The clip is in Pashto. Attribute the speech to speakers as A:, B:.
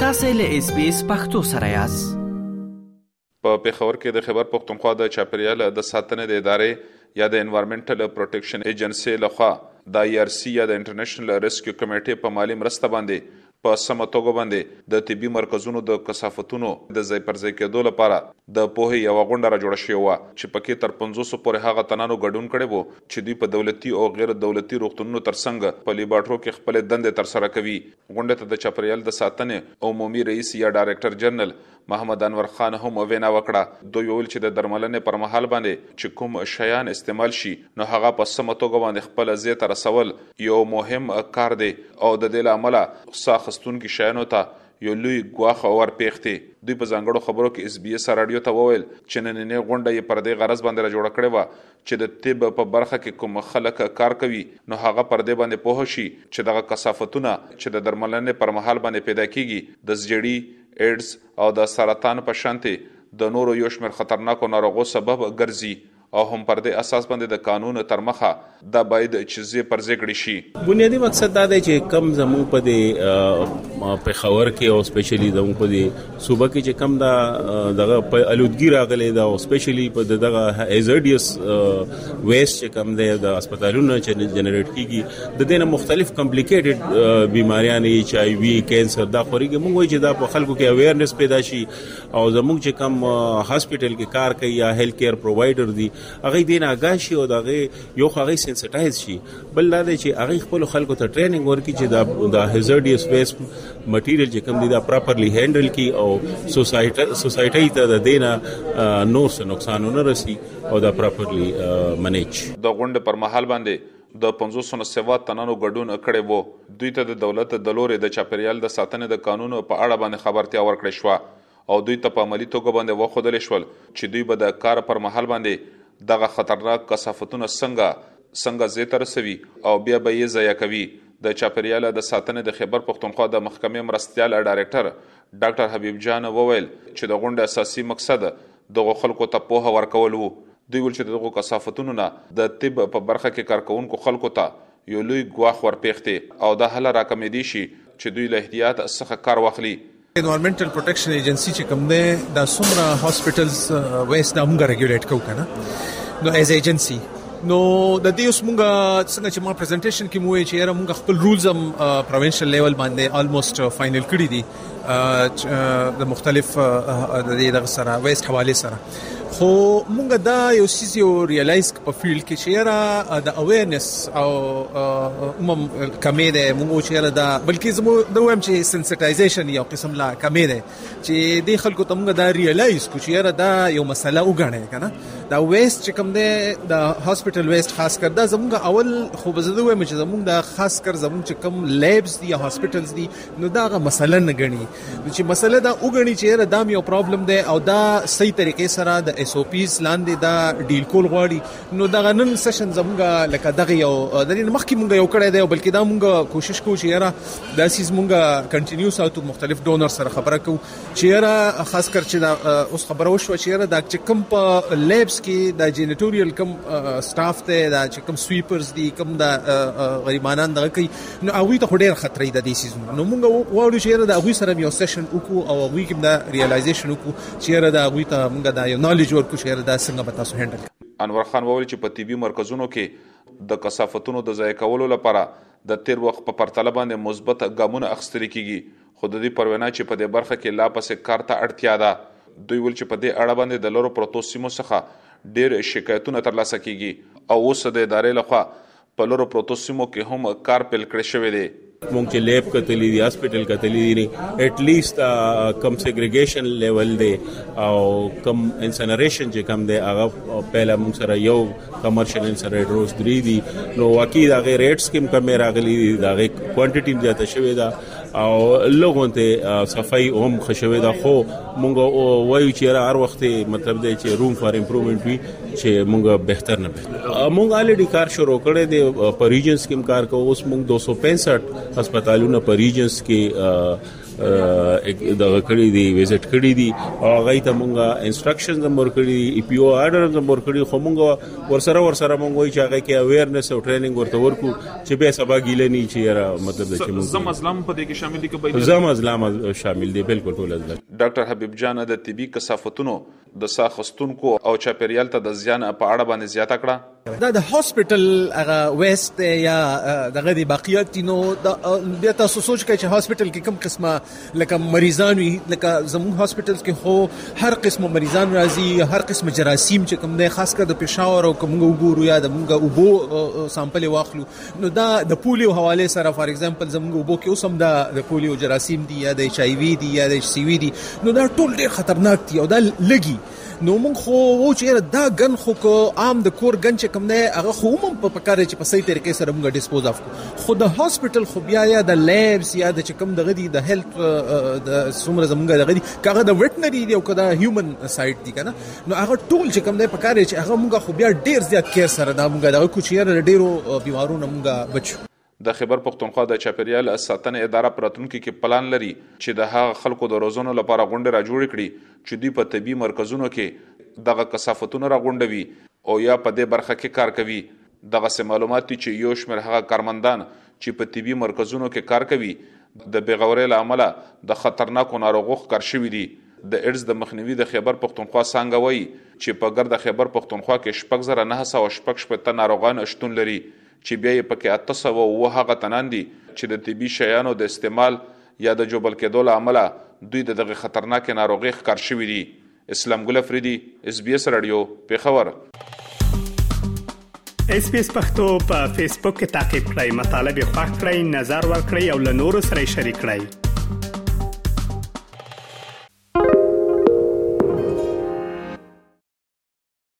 A: تاسو له اس بي اس پختو سره یاست
B: په پیښور کې د خبر پښتونخوا د چاپیریال د ساتنې د ادارې یا د انوایرمنټل پروټیکشن ایجنسي لخوا د آی آر سي یا د انټرنیشنل ریسکیو کمیټې په مالی مرسته باندې په سمه توګه باندې د طبي مرکزونو د کثافتونو د ځای پر ځای کېدو لپاره د پوهې یوه غونډه را جوړه شوې وه چې پکې تر پنځوسو پورې هغه تنانو ګډون کړی وو چې دوی په دولتي او غیر دولتي روغتونونو تر څنګ په لیبارټرو کې خپلې دندې تر سره کوي. غونډې ته د چاپېریال د ساتنې عمومي رئیس یا ډایرکټر جنرل محمد انور خان هم وینا وکړه. دوی وویل چې د درملنې پر مهال باندې چې کوم شیان استعمال شي نو هغه په سمه توګه باندې خپل ځای ته رسول یو مهم کار دی او د دې له امله ساه اخیستونکي شیانو ته یو لوی ګواښ ور پېښ دی. دوی په ځانګړو خبرو کې اس بي اس راډیو ته وویل چې نننۍ غونډه یې پر دې غرض باندې را جوړه کړې وه چې د طب په برخه کې کوم خلک کار کوي نو هغه پر دې باندې پوه شي چې دغه کثافتونه چې د درملنې پر مهال باندې پیدا کېږي د زیړي ایډز او د سرطان په شانتې د نورو یو شمېر خطرناکو ناروغو سبب ګرځي او هم پر دې اساس باندې د قانون تر مخه دا باید چې زې پر زې کړې شي.
C: بنیادي مقصد دا دی چې کم زموږ په دې پېښور کې او سپیشلی زموږ په دې صوبه کې چې کم دا دغه په الودګي راغلي دا او سپیشلی په دغه هیزرډیس ویسټ چې کم دی د هسپتالونو چې جنریټ کیږي د دې نه مختلف کمپلیکیټډ بیماریان ایچ آی وی کینسر دا خوريږي موږ وایي چې دا په خلکو کې اویرنس پیدا شي او زموږ چې کم هسپټل کې کار کوي یا هیلث کیر پرووایډر دي هغه دې نه آگاه شي او دغه یو هغه سنسټایز شي بل دا دی چې هغه خپل خلکو ته ټریننګ ورکړي چې دا د هزارډیس ویسټ مټیریل چې کم دي دا پراپرلی هندل کی او سوسایټي سوسایټي ته د دینه نور څه نقصان نه رسی او دا پراپرلی منیج
B: د غونډه پر مهال باندې د پنځوسو نه سوا تنانو ګډون کړی وو، دوی ته د دولت د لورې د چاپېریال د ساتنې د قانون په اړه باندې خبرتیا ورکړې شوه او دوی ته په عملي توګه باندې وښودل شول چې دوی به د کار پر مهال باندې دغه خطرناک کثافتونه څنګه څنګه ځې ته رسوي او بیا به یې ضایع کوي د چاپېریال د ساتنې د خېبر پښتونخوا د محکمې مرستیال ډایرکټر ډاکټر حبیب جان وویل چې د غونډې اساسي مقصد دغو خلکو ته پوهه ورکول وو. دوی ویل چې د دغو کثافتونو نه د طب په برخه کې کارکوونکو خلکو ته یو لوی ګواښ ورپېښ دی او دا هله راکمېدی شي چې دوی له احتیاط څخه کار واخلي.
D: انوارمنټل پروټکشن ایجنسي چې کوم دی دا څومره هاسپټلز ویس دا موږ رګیولیټ کوو کنه نو ایز ایجنسي نو د دې اوس مونږ څنګه چې ما پریزنټیشن کې مو چې یاره مونږ خپل رولز هم پروینشل لیول باندې آلموست فائنل کړی دي د مختلف د دې دغه سره ویست حواله سره خو موږ دا یو سیس یو ریلایز په فیلډ کې چیرې د اویرنس او عموم کمی ده موږ چیرې دا بلکې زمو د ویم چې سنسټایزیشن یو قسم لا کمی ده چې د خلکو ته موږ دا ریلایز کو چیرې دا یو مسله وګڼي کنه دا ویست چې کوم ده د هسپټل ویست خاص کر دا زموږ اول خو بزده ویم چې زموږ د خاص کر زموږ چې کوم لیبز دي هسپټلز دي نو دا غا مسله نه غني چې مسله دا وګڼي چې یره دا یو پرابلم دی او دا صحیح طریقې سره د اس او پیز لاندې دا ډیل کول غواړي نو دا نن سیشن زمونږه لکه دغه یو د نن مخکې مونږ یو کړی دی بلکې دا مونږ کوشش کوو چې یره دا سیز مونږ کنټینیو ساتو مختلف ډونر سره خبره کوو چې یره خاص کر چې دا اوس خبره وشو چې یره دا چې کم په لیبس کې دا جینیټوریل کم سټاف ته دا چې کم سویپرز دي کم دا غریبانان دغه کوي نو هغوی ته خو ډېر خطر دی د دې سیزونو نو موږ غواړو چې یاره د هغوی سره یو سیشن وکړو او هغوی کې دا ریالایزیشن وکړو چې یاره د هغوی ته موږ دا یو نالج ورکړو چې یاره دا څنګه به تاسو هینډل
B: انور خان وویل چې په طبي مرکزونو کې د کثافتونو د ضایع کولو لپاره د تیر وخت په پرتله باندې مثبت ګامونه اخیستل کیږي خو د دوی پر وینا چې په دې برخه کې لا پسې کار ته اړتیا ده دوی ول چې په دې اړه باندې د لرو پروتو سیمو څخه ډیر شکایتونه ترلاسه کیږي او اوس د ادارې لخوا په لرو پروتو سیمو کې هم کار پیل کړی شوی دی.
C: مونږ چې لیب کتلی دی هسپټل کتلی دی اټ لیست کم سیګریګیشن لیول دی او کم انسنریشن چې کم دی هغه پهله مونږ سره یو کمرشل انسنریټروز درې دی نو واقعي دا غي ریټس کم کم راغلي دا غي کوانټیټي زیاته شوې ده او لغونته صفای هم خشوي دا خو مونږ وایو چې هر وخت مطلب دی چې روم فار امپروومنت وي چې مونږ بهتر نه بهتر مونږ الریډي کار شروع کړی دی په ریجنز کې کار کوو اوس مونږ 265 هسپتالونه په ریجنز کې دغه کړی دی وزټ کړی دی او غي ته مونږه انستراکشنز هم ورکړي ای پی او آرډر هم ورکړي خو مونږه ورسره ورسره مونږ وایو چې هغه کې اویرنس او ټریننګ ورته ورکو چې به سبا ګیله نه چی را مطلب
B: چې
C: مونږ
B: زم اسلام په دې کې شامل دي کبه
C: زم اسلام شامل دي بالکل ټول ازل
B: ډاکټر حبیب جان د طبي کثافتونو د ساخستونکو او چاپیریال ته د زیان په اړه باندې زیاته کړه
D: دا د هسپټل هغه ویست یا دغه دی باقیات نو بیا تاسو سوچ کړئ چې هسپټل کې کوم قسمه لکه مریضان وي لکه زموږ هاسپټلز کې خو هر قسم مریضان راځي هر قسم جراثیم چې کوم دی خاص کر د پېښور او کوم وګورو یا د موږ وبو سامپل واخلو نو دا د پولیو حواله سره فار ایگزامپل زموږ وبو کې اوسم دا د پولیو جراثیم دی یا د ایچ ای وی دی یا د ایچ سی وی دی نو دا ټول ډیر خطرناک دي او دا لګي نو موږ خو وو چې یاره دا ګن خو که عام د کور ګن چې کوم دی هغه خو هم په پکار چې په صحیح طریقې سره موږ ډیسپوز اف خو د هاسپټل خو بیا یا د لیبس یا د چې کوم دغه دی د هیلث د څومره زمونږ دغه دی کاغه د وټنری دی او کدا هیومن سایډ دی کنه نو هغه ټول چې کوم دی پکار چې هغه موږ خو بیا ډیر زیات کیر سره دا موږ دغه کوچیر ډیرو بیمارونو موږ بچو
B: د خېبر پښتونخوا د چاپېریال ساتنې اداره په راتلونکي کې پلان لري چې د هغه خلکو د روزنو لپاره غونډې راجوړې کړي چې دوی په طبي مرکزونو کې دغه کثافتونه راغونډوي او یا په دې برخه کې کار کوي. دغسې معلومات دي چې یو شمېر هغه کارمندان چې په طبي مرکزونو کې کار کوي د بې غورۍ له امله د خطرناکو ناروغو ښکار شوي دي. د ایډز د مخنیوي د خېبر پښتونخوا څانګه وايي چې په ګرده خېبر پښتونخوا کې شپږ زره نهه سوه شپږ شپېته ناروغان شتون لري چې بیا یې پکې اته سوه اووه هغه تنان دي چې د طبي شیانو د استعمال یا د ژوبل کېدو له امله دوی د دغې خطرناکې ناروغۍ ښکار شوي دي. اسلام ګل افریدي، اس بي اس راډیو، پېښور.
E: اس پی اس پختو په فیسبوک کې تا کې پلی مطلب یو فاک کړئ نظر ور کړئ او له نورو سره شریک کړئ